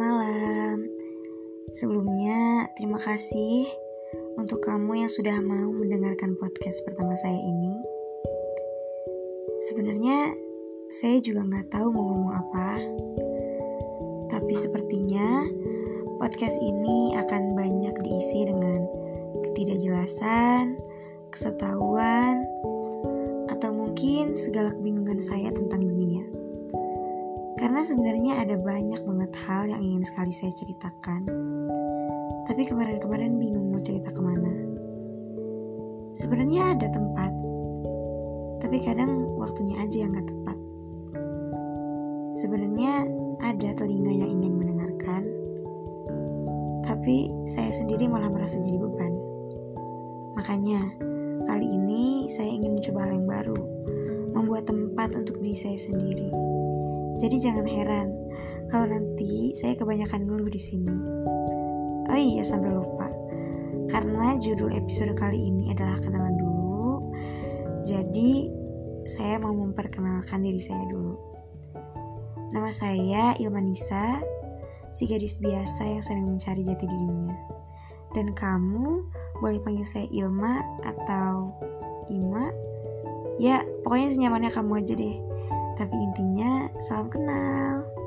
malam. Sebelumnya, terima kasih untuk kamu yang sudah mau mendengarkan podcast pertama saya ini. Sebenarnya, saya juga nggak tahu mau ngomong apa. Tapi sepertinya podcast ini akan banyak diisi dengan ketidakjelasan, kesotahuan, atau mungkin segala kebingungan saya tentang dunia. Karena sebenarnya ada banyak banget hal yang ingin sekali saya ceritakan. Tapi kemarin-kemarin bingung mau cerita ke mana. Sebenarnya ada tempat, tapi kadang waktunya aja yang gak tepat. Sebenarnya ada telinga yang ingin mendengarkan, tapi saya sendiri malah merasa jadi beban. Makanya, kali ini saya ingin mencoba hal yang baru, membuat tempat untuk diri saya sendiri. Jadi jangan heran kalau nanti saya kebanyakan ngeluh di sini. Oh iya sampai lupa. Karena judul episode kali ini adalah kenalan dulu. Jadi saya mau memperkenalkan diri saya dulu. Nama saya Ilma Nisa, si gadis biasa yang sedang mencari jati dirinya. Dan kamu boleh panggil saya Ilma atau Ima. Ya, pokoknya senyamannya kamu aja deh. Tapi intinya, salam kenal.